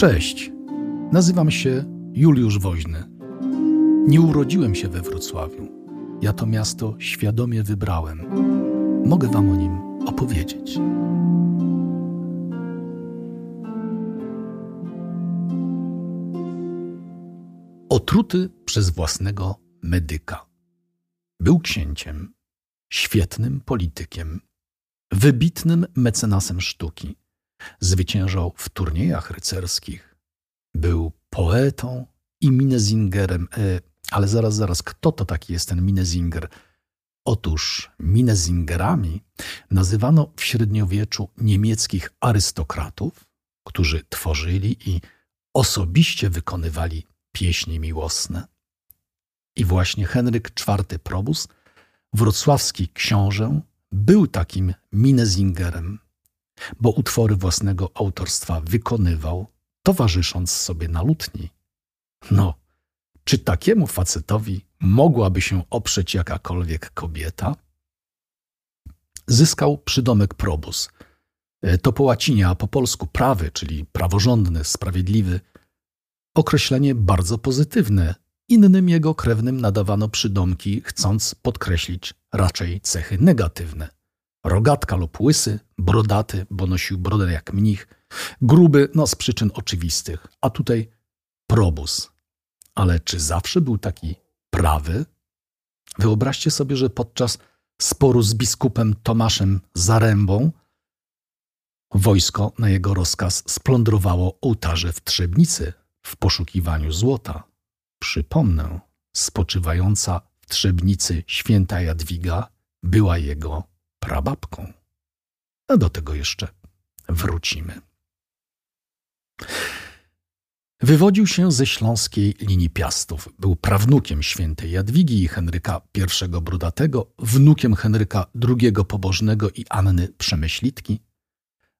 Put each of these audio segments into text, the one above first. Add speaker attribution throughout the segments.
Speaker 1: Cześć, nazywam się Juliusz Woźny. Nie urodziłem się we Wrocławiu. Ja to miasto świadomie wybrałem. Mogę Wam o nim opowiedzieć. Otruty przez własnego medyka. Był księciem, świetnym politykiem, wybitnym mecenasem sztuki. Zwyciężał w turniejach rycerskich. Był poetą i minezingerem. E, ale zaraz, zaraz, kto to taki jest ten minezinger? Otóż minezingerami nazywano w średniowieczu niemieckich arystokratów, którzy tworzyli i osobiście wykonywali pieśni miłosne. I właśnie Henryk IV Probus, wrocławski książę, był takim minezingerem, bo utwory własnego autorstwa wykonywał, towarzysząc sobie na lutni. No, czy takiemu facetowi mogłaby się oprzeć jakakolwiek kobieta? Zyskał przydomek probus. E, to po łacinie, a po polsku prawy, czyli praworządny, sprawiedliwy. Określenie bardzo pozytywne. Innym jego krewnym nadawano przydomki, chcąc podkreślić raczej cechy negatywne. Rogatka lub łysy, brodaty, bo nosił brodę jak mnich, gruby, no z przyczyn oczywistych, a tutaj probus. Ale czy zawsze był taki prawy? Wyobraźcie sobie, że podczas sporu z biskupem Tomaszem Zarębą wojsko na jego rozkaz splądrowało ołtarze w Trzebnicy w poszukiwaniu złota. Przypomnę, spoczywająca w Trzebnicy święta Jadwiga była jego prababką. A do tego jeszcze wrócimy. Wywodził się ze śląskiej linii Piastów. Był prawnukiem świętej Jadwigi i Henryka I Brudatego, wnukiem Henryka II Pobożnego i Anny Przemyślitki.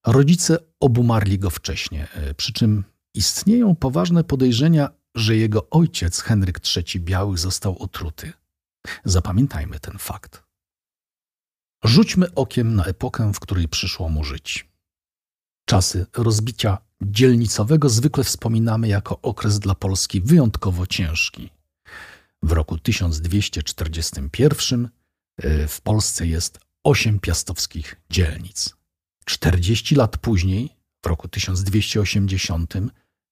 Speaker 1: Rodzice obumarli go wcześnie, e, przy czym istnieją poważne podejrzenia, że jego ojciec Henryk III Biały został otruty. Zapamiętajmy ten fakt. Rzućmy okiem na epokę, w której przyszło mu żyć. Czasy rozbicia dzielnicowego zwykle wspominamy jako okres dla Polski wyjątkowo ciężki. W roku 1241 e, w Polsce jest osiem piastowskich dzielnic. 40 lat później, w roku 1280,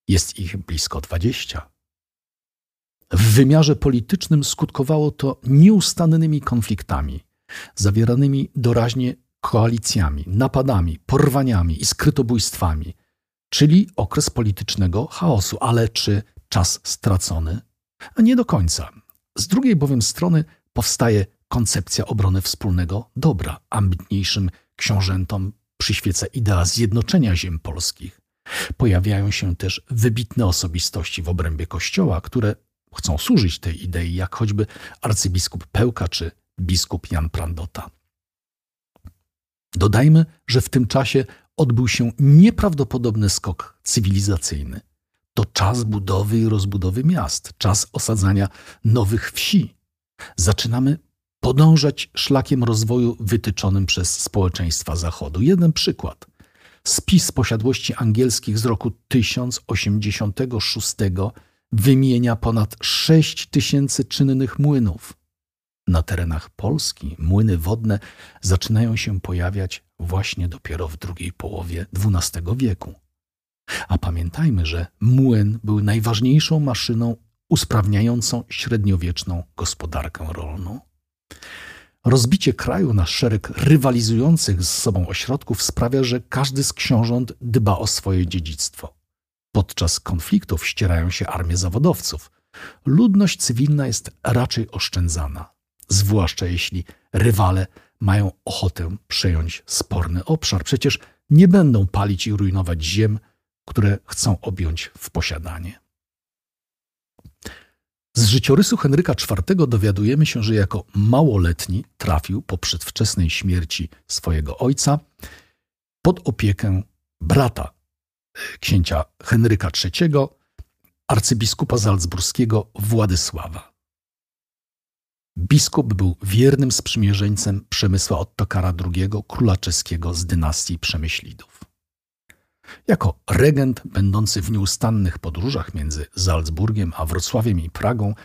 Speaker 1: jest ich blisko 20. W wymiarze politycznym skutkowało to nieustannymi konfliktami, zawieranymi doraźnie koalicjami, napadami, porwaniami i skrytobójstwami, czyli okres politycznego chaosu. Ale czy czas stracony? Nie do końca. Z drugiej bowiem strony powstaje koncepcja obrony wspólnego dobra. Ambitniejszym książętom przyświeca idea zjednoczenia ziem polskich. Pojawiają się też wybitne osobistości w obrębie Kościoła, które chcą służyć tej idei, jak choćby arcybiskup Pełka czy biskup Jan Prandota. Dodajmy, że w tym czasie odbył się nieprawdopodobny skok cywilizacyjny. To czas budowy i rozbudowy miast, czas osadzania nowych wsi. Zaczynamy podążać szlakiem rozwoju wytyczonym przez społeczeństwa Zachodu. Jeden przykład. Spis posiadłości angielskich z roku 1086 wymienia ponad 6 tysięcy czynnych młynów. Na terenach Polski młyny wodne zaczynają się pojawiać właśnie dopiero w drugiej połowie XII wieku. A pamiętajmy, że młyn był najważniejszą maszyną usprawniającą średniowieczną gospodarkę rolną. Rozbicie kraju na szereg rywalizujących z sobą ośrodków sprawia, że każdy z książąt dba o swoje dziedzictwo. Podczas konfliktów ścierają się armie zawodowców. Ludność cywilna jest raczej oszczędzana zwłaszcza jeśli rywale mają ochotę przejąć sporny obszar. Przecież nie będą palić i rujnować ziem, które chcą objąć w posiadanie. Z życiorysu Henryka IV dowiadujemy się, że jako małoletni trafił po przedwczesnej śmierci swojego ojca pod opiekę brata e, księcia Henryka III, arcybiskupa salzburskiego Władysława. Biskup był wiernym sprzymierzeńcem Przemysła Ottokara II, króla czeskiego z dynastii Przemyślidów. Jako regent będący w nieustannych podróżach między Salzburgiem a Wrocławiem i Pragą,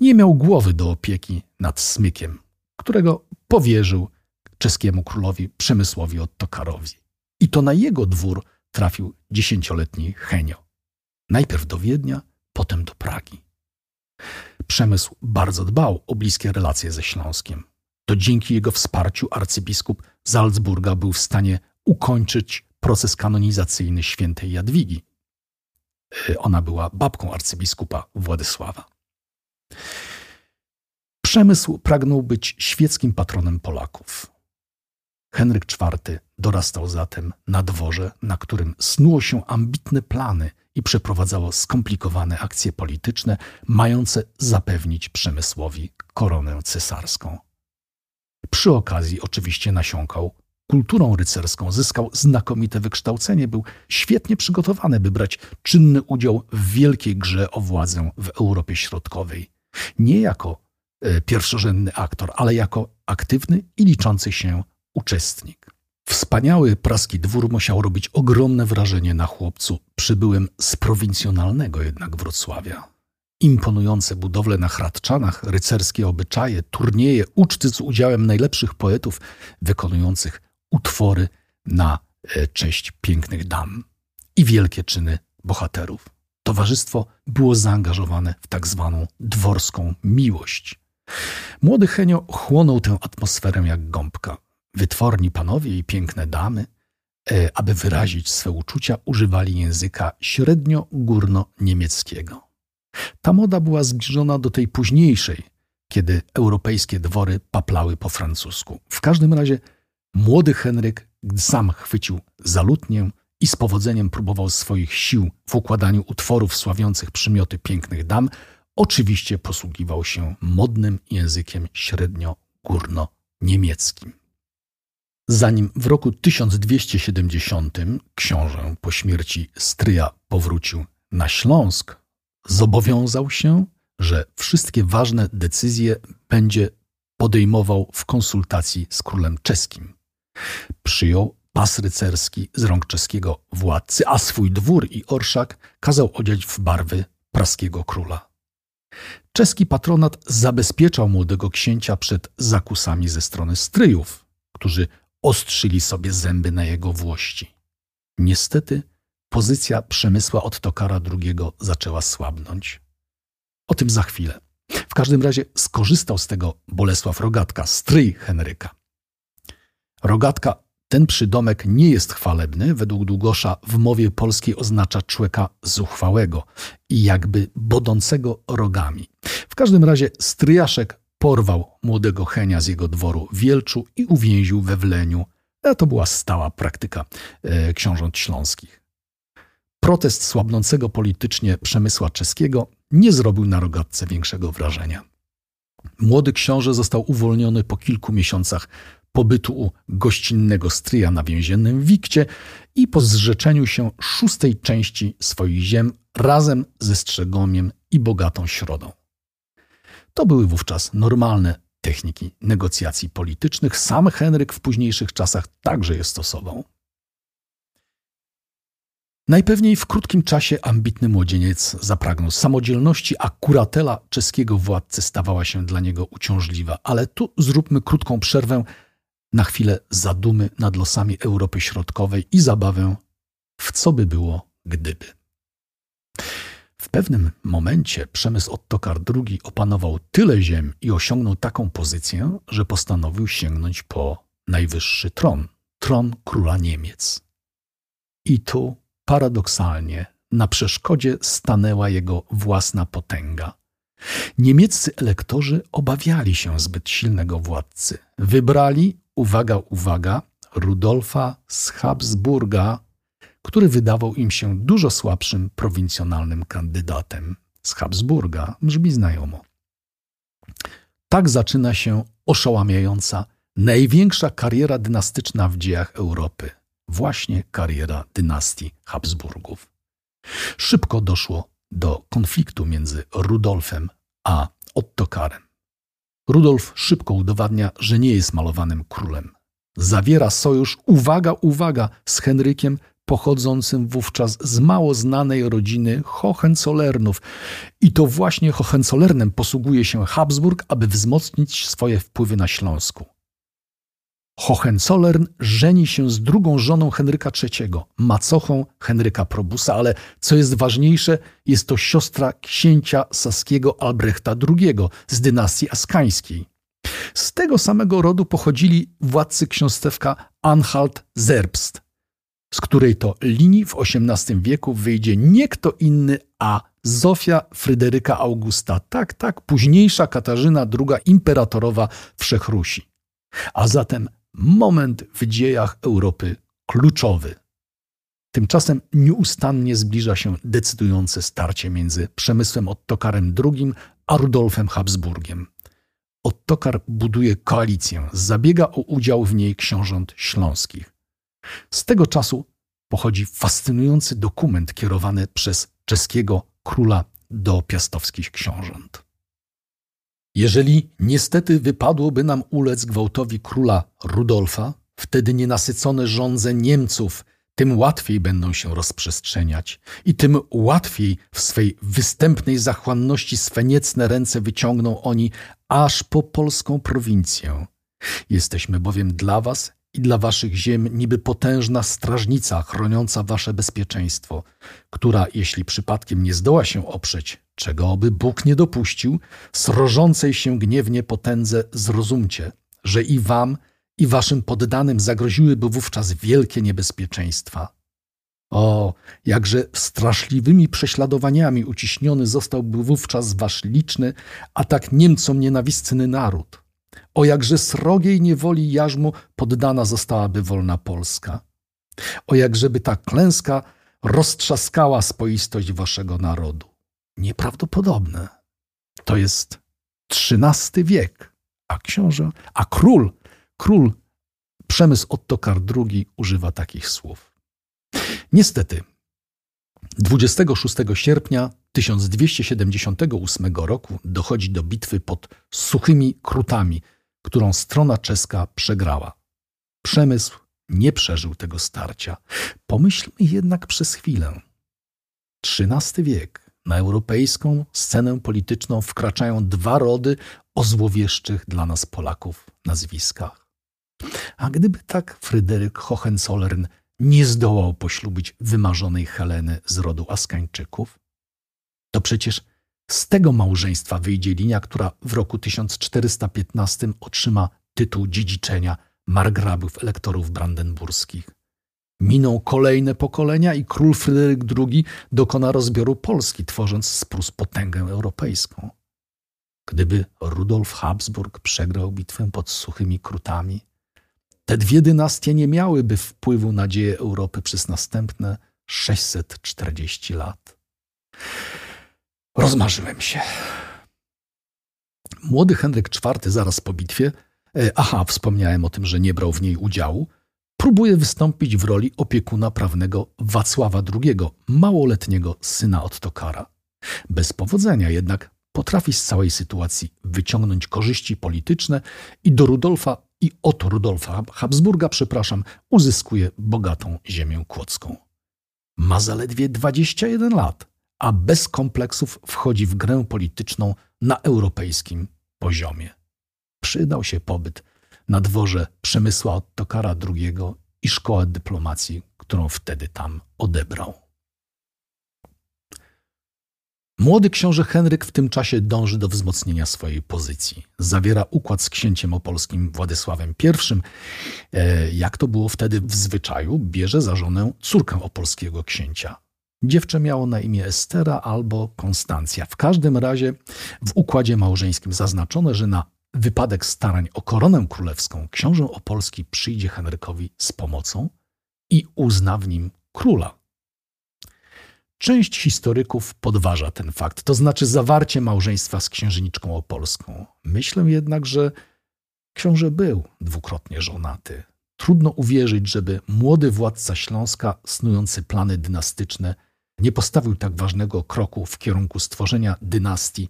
Speaker 1: nie miał głowy do opieki nad smykiem, którego powierzył czeskiemu królowi Przemysłowi Ottokarowi. I to na jego dwór trafił dziesięcioletni Henio. Najpierw do Wiednia, potem do Pragi. Przemysł bardzo dbał o bliskie relacje ze Śląskiem. To dzięki jego wsparciu arcybiskup Salzburga był w stanie ukończyć proces kanonizacyjny świętej Jadwigi. E, ona była babką arcybiskupa Władysława. Przemysł pragnął być świeckim patronem Polaków. Henryk IV dorastał zatem na dworze, na którym snuło się ambitne plany i przeprowadzało skomplikowane akcje polityczne, mające zapewnić Przemysłowi koronę cesarską. Przy okazji oczywiście nasiąkał kulturą rycerską, zyskał znakomite wykształcenie, był świetnie przygotowany, by brać czynny udział w wielkiej grze o władzę w Europie Środkowej. Nie jako e, pierwszorzędny aktor, ale jako aktywny i liczący się uczestnik. Wspaniały praski dwór musiał robić ogromne wrażenie na chłopcu przybyłym z prowincjonalnego jednak Wrocławia. Imponujące budowle na Hradczanach, rycerskie obyczaje, turnieje, uczty z udziałem najlepszych poetów wykonujących utwory na e, cześć pięknych dam i wielkie czyny bohaterów. Towarzystwo było zaangażowane w tak zwaną dworską miłość. Młody Henio chłonął tę atmosferę jak gąbka. Wytworni panowie i piękne damy, e, aby wyrazić swe uczucia, używali języka średnio-górno-niemieckiego. Ta moda była zbliżona do tej późniejszej, kiedy europejskie dwory paplały po francusku. W każdym razie młody Henryk sam chwycił za lutnię i z powodzeniem próbował swoich sił w układaniu utworów sławiących przymioty pięknych dam, oczywiście posługiwał się modnym językiem średnio-górno-niemieckim. Zanim w roku 1270 książę po śmierci stryja powrócił na Śląsk, zobowiązał się, że wszystkie ważne decyzje będzie podejmował w konsultacji z królem czeskim. Przyjął pas rycerski z rąk czeskiego władcy, a swój dwór i orszak kazał odziać w barwy praskiego króla. Czeski patronat zabezpieczał młodego księcia przed zakusami ze strony stryjów, którzy ostrzyli sobie zęby na jego włości. Niestety pozycja Przemysła Ottokara II zaczęła słabnąć. O tym za chwilę. W każdym razie skorzystał z tego Bolesław Rogatka, stryj Henryka. Rogatka, ten przydomek nie jest chwalebny, według Długosza w mowie polskiej oznacza człowieka zuchwałego i jakby bodącego rogami. W każdym razie stryjaszek porwał młodego Henia z jego dworu Wielczu i uwięził we Wleniu. E, to była stała praktyka e, książąt śląskich. Protest słabnącego politycznie przemysła czeskiego nie zrobił na rogatce większego wrażenia. Młody książę został uwolniony po kilku miesiącach pobytu u gościnnego stryja na więziennym Wikcie i po zrzeczeniu się szóstej części swoich ziem razem ze Strzegomiem i bogatą środą. To były wówczas normalne techniki negocjacji politycznych. Sam Henryk w późniejszych czasach także je stosował. Najpewniej w krótkim czasie ambitny młodzieniec zapragnął samodzielności, a kuratela czeskiego władcy stawała się dla niego uciążliwa. Ale tu zróbmy krótką przerwę na chwilę zadumy nad losami Europy Środkowej i zabawę w co by było gdyby. Pewnym momencie przemysł Ottokar II opanował tyle ziem i osiągnął taką pozycję, że postanowił sięgnąć po najwyższy tron tron króla Niemiec. I tu paradoksalnie na przeszkodzie stanęła jego własna potęga. Niemieccy elektorzy obawiali się zbyt silnego władcy. Wybrali, uwaga, uwaga, Rudolfa z Habsburga który wydawał im się dużo słabszym prowincjonalnym kandydatem z Habsburga, brzmi znajomo. Tak zaczyna się oszałamiająca, największa kariera dynastyczna w dziejach Europy, właśnie kariera dynastii Habsburgów. Szybko doszło do konfliktu między Rudolfem a Ottokarem. Rudolf szybko udowadnia, że nie jest malowanym królem. Zawiera sojusz, uwaga, uwaga, z Henrykiem pochodzącym wówczas z mało znanej rodziny Hohenzollernów. I to właśnie Hohenzollernem posługuje się Habsburg, aby wzmocnić swoje wpływy na Śląsku. Hohenzollern żeni się z drugą żoną Henryka III, macochą Henryka Probusa, ale co jest ważniejsze, jest to siostra księcia saskiego Albrechta II z dynastii askańskiej. Z tego samego rodu pochodzili władcy ksiąstewka Anhalt-Zerbst, z której to linii w XVIII wieku wyjdzie nie kto inny, a Zofia Fryderyka Augusta, tak, tak, późniejsza Katarzyna II imperatorowa Wszechrusi. A zatem moment w dziejach Europy kluczowy. Tymczasem nieustannie zbliża się decydujące starcie między Przemysłem Ottokarem II a Rudolfem Habsburgiem. Ottokar buduje koalicję, zabiega o udział w niej książąt śląskich. Z tego czasu pochodzi fascynujący dokument kierowany przez czeskiego króla do piastowskich książąt. Jeżeli niestety wypadłoby nam ulec gwałtowi króla Rudolfa, wtedy nienasycone żądze Niemców tym łatwiej będą się rozprzestrzeniać i tym łatwiej w swej występnej zachłanności swe niecne ręce wyciągną oni aż po polską prowincję. Jesteśmy bowiem dla was i dla waszych ziem niby potężna strażnica chroniąca wasze bezpieczeństwo, która, jeśli przypadkiem nie zdoła się oprzeć, czego oby Bóg nie dopuścił, srożącej się gniewnie potędze zrozumcie, że i wam, i waszym poddanym zagroziłyby wówczas wielkie niebezpieczeństwa. O, jakże straszliwymi prześladowaniami uciśniony zostałby wówczas wasz liczny, a tak Niemcom nienawistny naród. O jakże srogiej niewoli jarzmu poddana zostałaby wolna Polska. O jakżeby ta klęska roztrzaskała spoistość waszego narodu. Nieprawdopodobne. To jest XIII wiek, a książę, a król, król Przemysł Ottokar II używa takich słów. Niestety, 26 sierpnia 1278 roku dochodzi do bitwy pod Suchymi Krutami, którą strona czeska przegrała. Przemysł nie przeżył tego starcia. Pomyślmy jednak przez chwilę. XIII wiek. Na europejską scenę polityczną wkraczają dwa rody o złowieszczych dla nas Polaków nazwiskach. A gdyby tak Fryderyk Hohenzollern nie zdołał poślubić wymarzonej Heleny z rodu Askańczyków, to przecież z tego małżeństwa wyjdzie linia, która w roku 1415 otrzyma tytuł dziedziczenia margrabów elektorów brandenburskich. Miną kolejne pokolenia i król Fryderyk II dokona rozbioru Polski, tworząc z Prus potęgę europejską. Gdyby Rudolf Habsburg przegrał bitwę pod suchymi krutami, te dwie dynastie nie miałyby wpływu na dzieje Europy przez następne 640 lat. Rozmarzyłem się. Młody Henryk IV zaraz po bitwie, e, aha, wspomniałem o tym, że nie brał w niej udziału, próbuje wystąpić w roli opiekuna prawnego Wacława II, małoletniego syna Ottokara. Bez powodzenia jednak potrafi z całej sytuacji wyciągnąć korzyści polityczne i do Rudolfa i od Rudolfa Habsburga, przepraszam, uzyskuje bogatą ziemię kłodzką. Ma zaledwie 21 lat, a bez kompleksów wchodzi w grę polityczną na europejskim poziomie. Przydał się pobyt na dworze Przemysła Ottokara II i szkołę dyplomacji, którą wtedy tam odebrał. Młody książę Henryk w tym czasie dąży do wzmocnienia swojej pozycji. Zawiera układ z księciem opolskim Władysławem I. E, jak to było wtedy w zwyczaju, bierze za żonę córkę opolskiego księcia. Dziewczę miało na imię Estera albo Konstancja. W każdym razie w układzie małżeńskim zaznaczono, że na wypadek starań o koronę królewską książę opolski przyjdzie Henrykowi z pomocą i uzna w nim króla. Część historyków podważa ten fakt, to znaczy zawarcie małżeństwa z księżniczką opolską. Myślę jednak, że książę był dwukrotnie żonaty. Trudno uwierzyć, żeby młody władca Śląska, snujący plany dynastyczne, nie postawił tak ważnego kroku w kierunku stworzenia dynastii,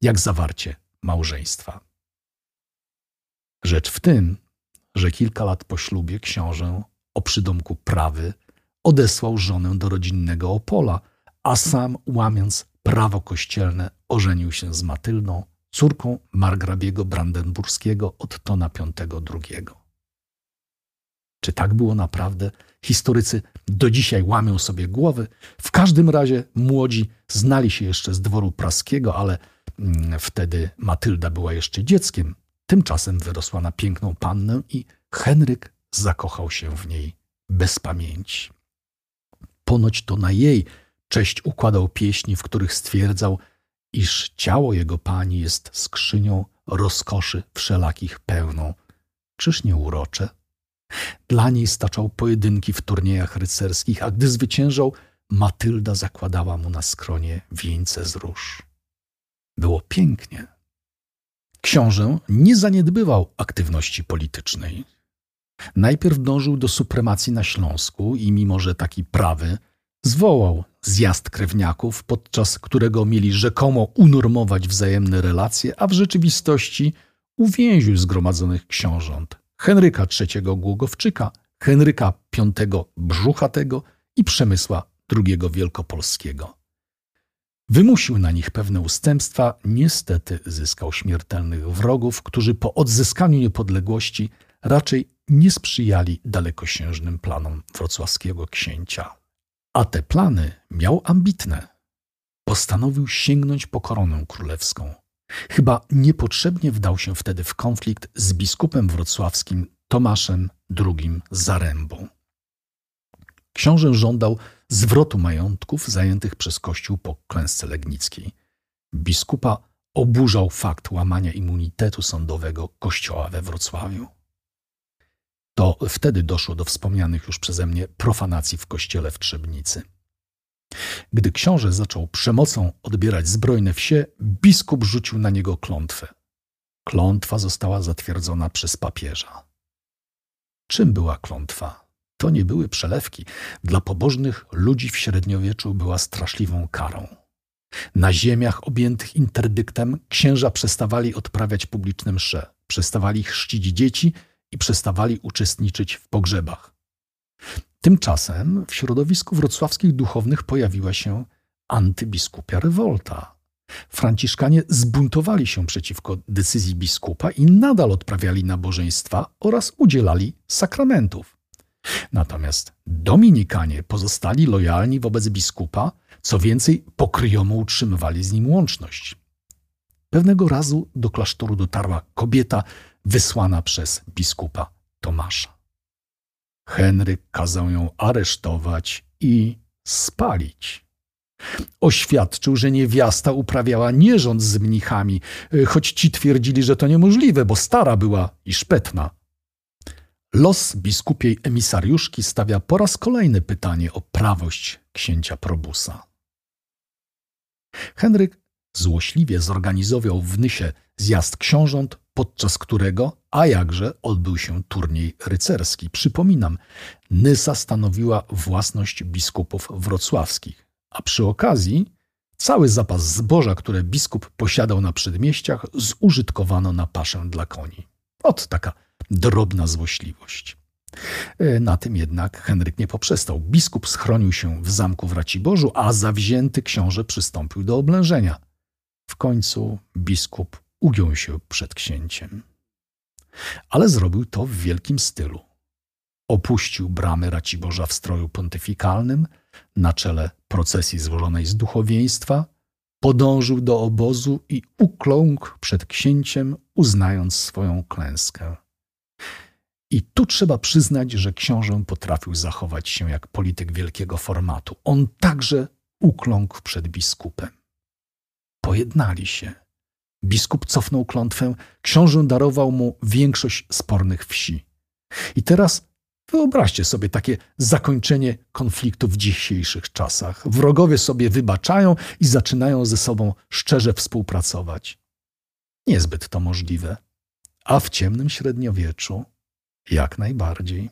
Speaker 1: jak zawarcie małżeństwa. Rzecz w tym, że kilka lat po ślubie książę o przydomku prawy odesłał żonę do rodzinnego Opola, a sam, łamiąc prawo kościelne, ożenił się z Matyldą, córką margrabiego brandenburskiego Ottona V II. Czy tak było naprawdę? Historycy do dzisiaj łamią sobie głowy. W każdym razie młodzi znali się jeszcze z dworu praskiego, ale mm, wtedy Matylda była jeszcze dzieckiem. Tymczasem wyrosła na piękną pannę i Henryk zakochał się w niej bez pamięci. Ponoć to na jej cześć układał pieśni, w których stwierdzał, iż ciało jego pani jest skrzynią rozkoszy wszelakich pełną. Czyż nie urocze? Dla niej staczał pojedynki w turniejach rycerskich, a gdy zwyciężał, Matylda zakładała mu na skronie wieńce z róż. Było pięknie. Książę nie zaniedbywał aktywności politycznej. Najpierw dążył do supremacji na Śląsku i mimo, że taki prawy, zwołał zjazd krewniaków, podczas którego mieli rzekomo unormować wzajemne relacje, a w rzeczywistości uwięził zgromadzonych książąt Henryka III Głogowczyka, Henryka V Brzuchatego i Przemysła II Wielkopolskiego. Wymusił na nich pewne ustępstwa, niestety zyskał śmiertelnych wrogów, którzy po odzyskaniu niepodległości raczej nie sprzyjali dalekosiężnym planom wrocławskiego księcia. A te plany miał ambitne. Postanowił sięgnąć po koronę królewską. Chyba niepotrzebnie wdał się wtedy w konflikt z biskupem wrocławskim Tomaszem II Zarębą. Książę żądał zwrotu majątków zajętych przez Kościół po klęsce legnickiej. Biskupa oburzał fakt łamania immunitetu sądowego Kościoła we Wrocławiu. To wtedy doszło do wspomnianych już przeze mnie profanacji w kościele w Trzebnicy. Gdy książę zaczął przemocą odbierać zbrojne wsie, biskup rzucił na niego klątwę. Klątwa została zatwierdzona przez papieża. Czym była klątwa? To nie były przelewki. Dla pobożnych ludzi w średniowieczu była straszliwą karą. Na ziemiach objętych interdyktem księża przestawali odprawiać publiczne msze, przestawali chrzcić dzieci i przestawali uczestniczyć w pogrzebach. Tymczasem w środowisku wrocławskich duchownych pojawiła się antybiskupia rewolta. Franciszkanie zbuntowali się przeciwko decyzji biskupa i nadal odprawiali nabożeństwa oraz udzielali sakramentów. Natomiast dominikanie pozostali lojalni wobec biskupa, co więcej, pokryjomo utrzymywali z nim łączność. Pewnego razu do klasztoru dotarła kobieta wysłana przez biskupa Tomasza. Henryk kazał ją aresztować i spalić. Oświadczył, że niewiasta uprawiała nierząd z mnichami, choć ci twierdzili, że to niemożliwe, bo stara była i szpetna. Los biskupiej emisariuszki stawia po raz kolejny pytanie o prawość księcia Probusa. Henryk złośliwie zorganizował w Nysie zjazd książąt, podczas którego, a jakże, odbył się turniej rycerski. Przypominam, Nysa stanowiła własność biskupów wrocławskich, a przy okazji cały zapas zboża, które biskup posiadał na przedmieściach, zużytkowano na paszę dla koni. Ot taka drobna złośliwość. E, na tym jednak Henryk nie poprzestał. Biskup schronił się w zamku w Raciborzu, a zawzięty książę przystąpił do oblężenia. W końcu biskup ugiął się przed księciem. Ale zrobił to w wielkim stylu. Opuścił bramy Raciborza w stroju pontyfikalnym, na czele procesji złożonej z duchowieństwa, podążył do obozu i ukląkł przed księciem, uznając swoją klęskę. I tu trzeba przyznać, że książę potrafił zachować się jak polityk wielkiego formatu. On także ukląkł przed biskupem. Pojednali się. Biskup cofnął klątwę, książę darował mu większość spornych wsi. I teraz wyobraźcie sobie takie zakończenie konfliktu w dzisiejszych czasach. Wrogowie sobie wybaczają i zaczynają ze sobą szczerze współpracować. Niezbyt to możliwe. A w ciemnym średniowieczu jak najbardziej.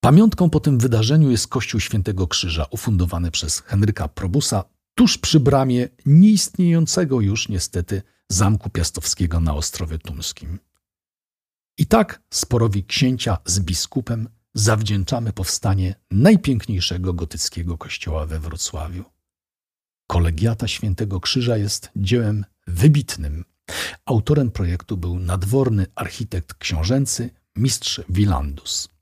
Speaker 1: Pamiątką po tym wydarzeniu jest Kościół Świętego Krzyża, ufundowany przez Henryka Probusa tuż przy bramie nieistniejącego już niestety Zamku Piastowskiego na Ostrowie Tumskim. I tak sporowi księcia z biskupem zawdzięczamy powstanie najpiękniejszego gotyckiego kościoła we Wrocławiu. Kolegiata Świętego Krzyża jest dziełem wybitnym. Autorem projektu był nadworny architekt książęcy mistrz Wilandus.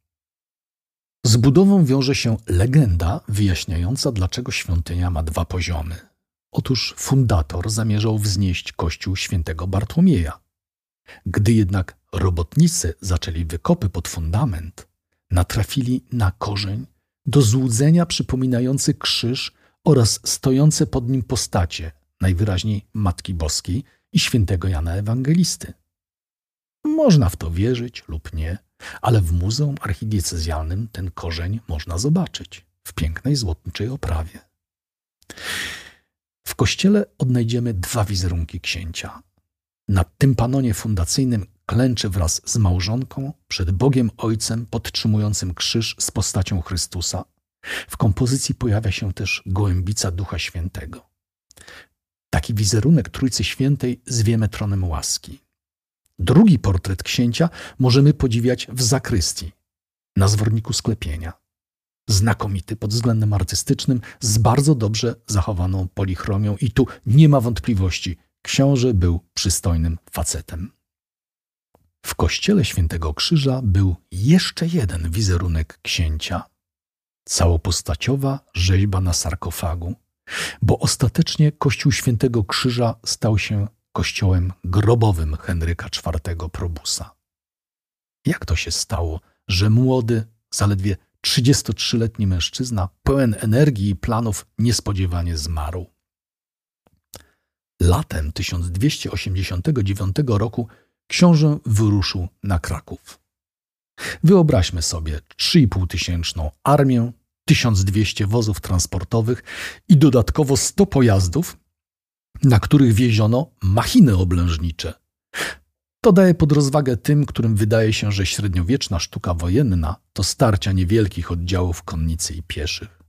Speaker 1: Z budową wiąże się legenda wyjaśniająca, dlaczego świątynia ma dwa poziomy. Otóż fundator zamierzał wznieść kościół świętego Bartłomieja. Gdy jednak robotnicy zaczęli wykopy pod fundament, natrafili na korzeń do złudzenia przypominający krzyż oraz stojące pod nim postacie, najwyraźniej Matki Boskiej i świętego Jana Ewangelisty. Można w to wierzyć lub nie, ale w Muzeum Archidiecezjalnym ten korzeń można zobaczyć w pięknej złotniczej oprawie. W kościele odnajdziemy dwa wizerunki księcia. Na tym panonie fundacyjnym klęczy wraz z małżonką przed Bogiem Ojcem podtrzymującym krzyż z postacią Chrystusa. W kompozycji pojawia się też gołębica Ducha Świętego. Taki wizerunek Trójcy Świętej zwiemy tronem łaski. Drugi portret księcia możemy podziwiać w zakrystii, na zworniku sklepienia. Znakomity pod względem artystycznym, z bardzo dobrze zachowaną polichromią, i tu nie ma wątpliwości, książę był przystojnym facetem. W kościele Świętego Krzyża był jeszcze jeden wizerunek księcia całopostaciowa rzeźba na sarkofagu, bo ostatecznie Kościół Świętego Krzyża stał się kościołem grobowym Henryka IV Probusa. Jak to się stało, że młody, zaledwie 33-letni mężczyzna, pełen energii i planów, niespodziewanie zmarł? Latem 1289 roku książę wyruszył na Kraków. Wyobraźmy sobie 3,5 tysięczną armię, 1200 wozów transportowych i dodatkowo 100 pojazdów, na których wieziono machiny oblężnicze. To daje pod rozwagę tym, którym wydaje się, że średniowieczna sztuka wojenna to starcia niewielkich oddziałów konnicy i pieszych.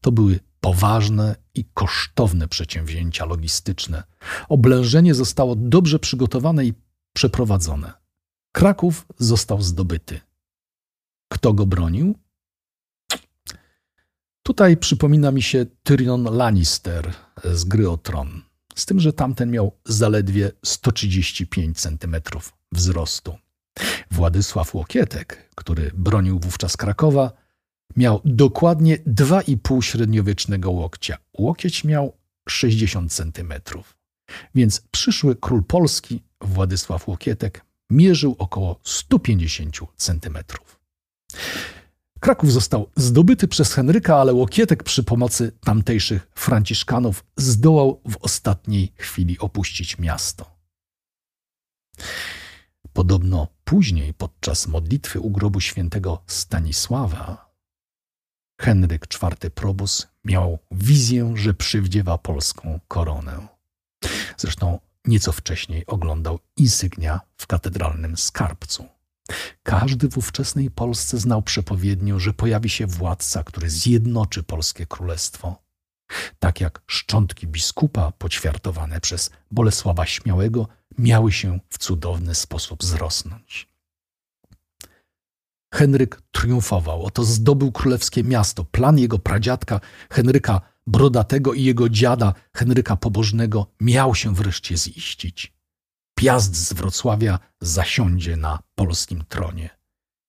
Speaker 1: To były poważne i kosztowne przedsięwzięcia logistyczne. Oblężenie zostało dobrze przygotowane i przeprowadzone. Kraków został zdobyty. Kto go bronił? Tutaj przypomina mi się Tyrion Lannister z gry o tron. Z tym, że tamten miał zaledwie 135 cm wzrostu. Władysław Łokietek, który bronił wówczas Krakowa, miał dokładnie 2,5 średniowiecznego łokcia. Łokieć miał 60 cm. Więc przyszły król Polski, Władysław Łokietek, mierzył około 150 centymetrów. Kraków został zdobyty przez Henryka, ale Łokietek przy pomocy tamtejszych franciszkanów zdołał w ostatniej chwili opuścić miasto. Podobno później, podczas modlitwy u grobu świętego Stanisława, Henryk IV Probus miał wizję, że przywdziewa polską koronę. Zresztą nieco wcześniej oglądał insygnia w katedralnym skarbcu. Każdy w ówczesnej Polsce znał przepowiednię, że pojawi się władca, który zjednoczy polskie królestwo. Tak jak szczątki biskupa poćwiartowane przez Bolesława Śmiałego miały się w cudowny sposób zrosnąć. Henryk triumfował, oto zdobył królewskie miasto. Plan jego pradziadka Henryka Brodatego i jego dziada Henryka Pobożnego miał się wreszcie ziścić. Piast z Wrocławia zasiądzie na polskim tronie.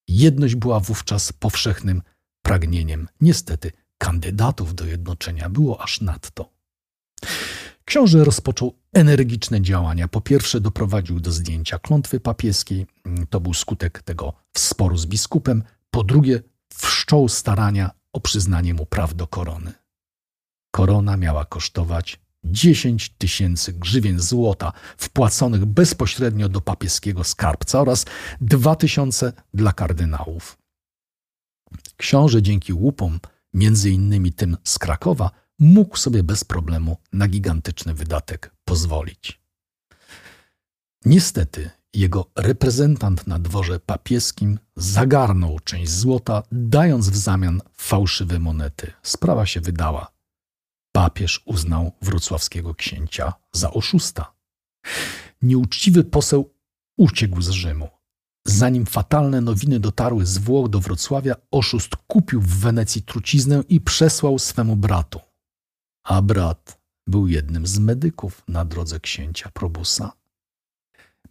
Speaker 1: Jedność była wówczas powszechnym pragnieniem. Niestety, kandydatów do jednoczenia było aż nadto. Książę rozpoczął energiczne działania. Po pierwsze, doprowadził do zdjęcia klątwy papieskiej, to był skutek tego sporu z biskupem. Po drugie, wszczął starania o przyznanie mu praw do korony. Korona miała kosztować 10 tysięcy grzywien złota wpłaconych bezpośrednio do papieskiego skarbca oraz 2 tysiące dla kardynałów. Książę dzięki łupom, między innymi tym z Krakowa, mógł sobie bez problemu na gigantyczny wydatek pozwolić. Niestety jego reprezentant na dworze papieskim zagarnął część złota, dając w zamian fałszywe monety. Sprawa się wydała papież uznał wrocławskiego księcia za oszusta. Nieuczciwy poseł uciekł z Rzymu. Zanim fatalne nowiny dotarły z Włoch do Wrocławia, oszust kupił w Wenecji truciznę i przesłał swemu bratu. A brat był jednym z medyków na drodze księcia Probusa.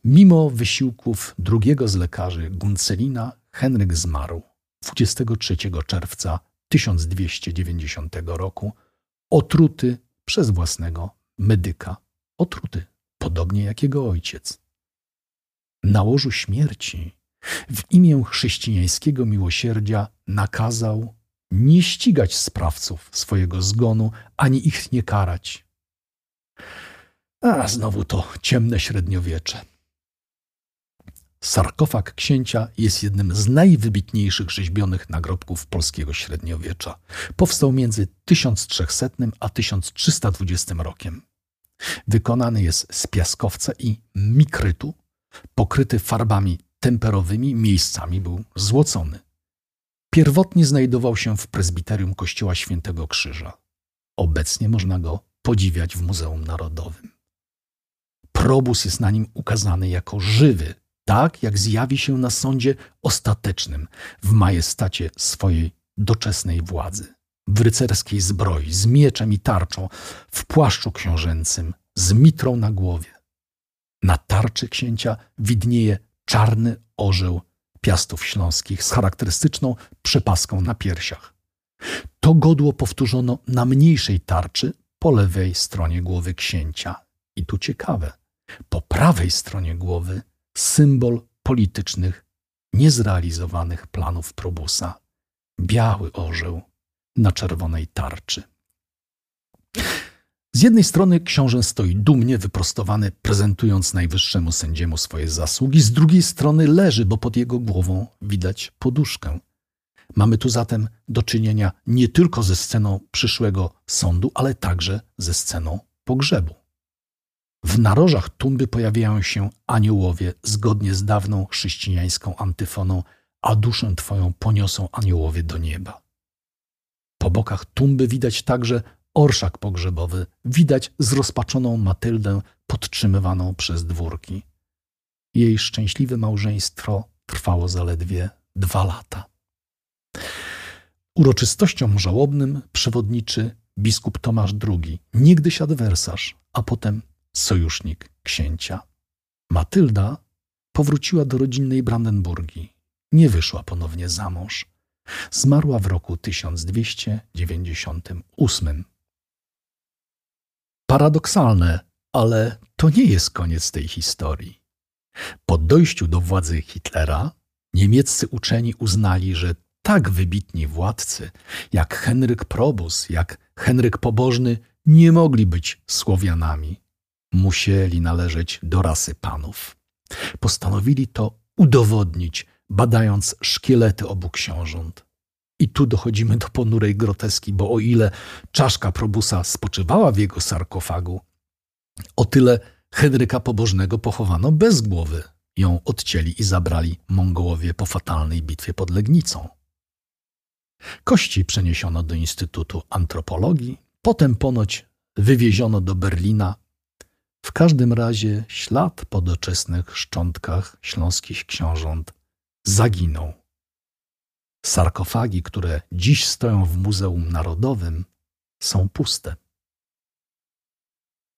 Speaker 1: Mimo wysiłków drugiego z lekarzy, Guncelina, Henryk zmarł 23 czerwca 1290 roku, otruty przez własnego medyka. Otruty, podobnie jak jego ojciec. Na łożu śmierci w imię chrześcijańskiego miłosierdzia nakazał nie ścigać sprawców swojego zgonu, ani ich nie karać. A znowu to ciemne średniowiecze. Sarkofag księcia jest jednym z najwybitniejszych rzeźbionych nagrobków polskiego średniowiecza. Powstał między 1300 a 1320 rokiem. Wykonany jest z piaskowca i mikrytu, pokryty farbami temperowymi, miejscami był złocony. Pierwotnie znajdował się w prezbiterium kościoła Świętego Krzyża. Obecnie można go podziwiać w Muzeum Narodowym. Probus jest na nim ukazany jako żywy, tak jak zjawi się na sądzie ostatecznym w majestacie swojej doczesnej władzy, w rycerskiej zbroi, z mieczem i tarczą, w płaszczu książęcym, z mitrą na głowie. Na tarczy księcia widnieje czarny orzeł piastów śląskich z charakterystyczną przepaską na piersiach. To godło powtórzono na mniejszej tarczy po lewej stronie głowy księcia. I tu ciekawe, po prawej stronie głowy symbol politycznych, niezrealizowanych planów Probusa. Biały orzeł na czerwonej tarczy. Z jednej strony książę stoi dumnie wyprostowany, prezentując najwyższemu sędziemu swoje zasługi, z drugiej strony leży, bo pod jego głową widać poduszkę. Mamy tu zatem do czynienia nie tylko ze sceną przyszłego sądu, ale także ze sceną pogrzebu. W narożach tumby pojawiają się aniołowie zgodnie z dawną chrześcijańską antyfoną, a duszę Twoją poniosą aniołowie do nieba. Po bokach tumby widać także orszak pogrzebowy, widać zrozpaczoną Matyldę podtrzymywaną przez dwórki. Jej szczęśliwe małżeństwo trwało zaledwie dwa lata. Uroczystościom żałobnym przewodniczy biskup Tomasz II, niegdyś adwersarz, a potem sojusznik księcia. Matylda powróciła do rodzinnej Brandenburgii. Nie wyszła ponownie za mąż. Zmarła w roku 1298. Paradoksalne, ale to nie jest koniec tej historii. Po dojściu do władzy Hitlera niemieccy uczeni uznali, że tak wybitni władcy jak Henryk Probus, jak Henryk Pobożny nie mogli być Słowianami musieli należeć do rasy panów. Postanowili to udowodnić, badając szkielety obu książąt. I tu dochodzimy do ponurej groteski, bo o ile czaszka Probusa spoczywała w jego sarkofagu, o tyle Henryka Pobożnego pochowano bez głowy. Ją odcięli i zabrali Mongołowie po fatalnej bitwie pod Legnicą. Kości przeniesiono do Instytutu Antropologii, potem ponoć wywieziono do Berlina w każdym razie ślad po doczesnych szczątkach śląskich książąt zaginął. Sarkofagi, które dziś stoją w Muzeum Narodowym, są puste.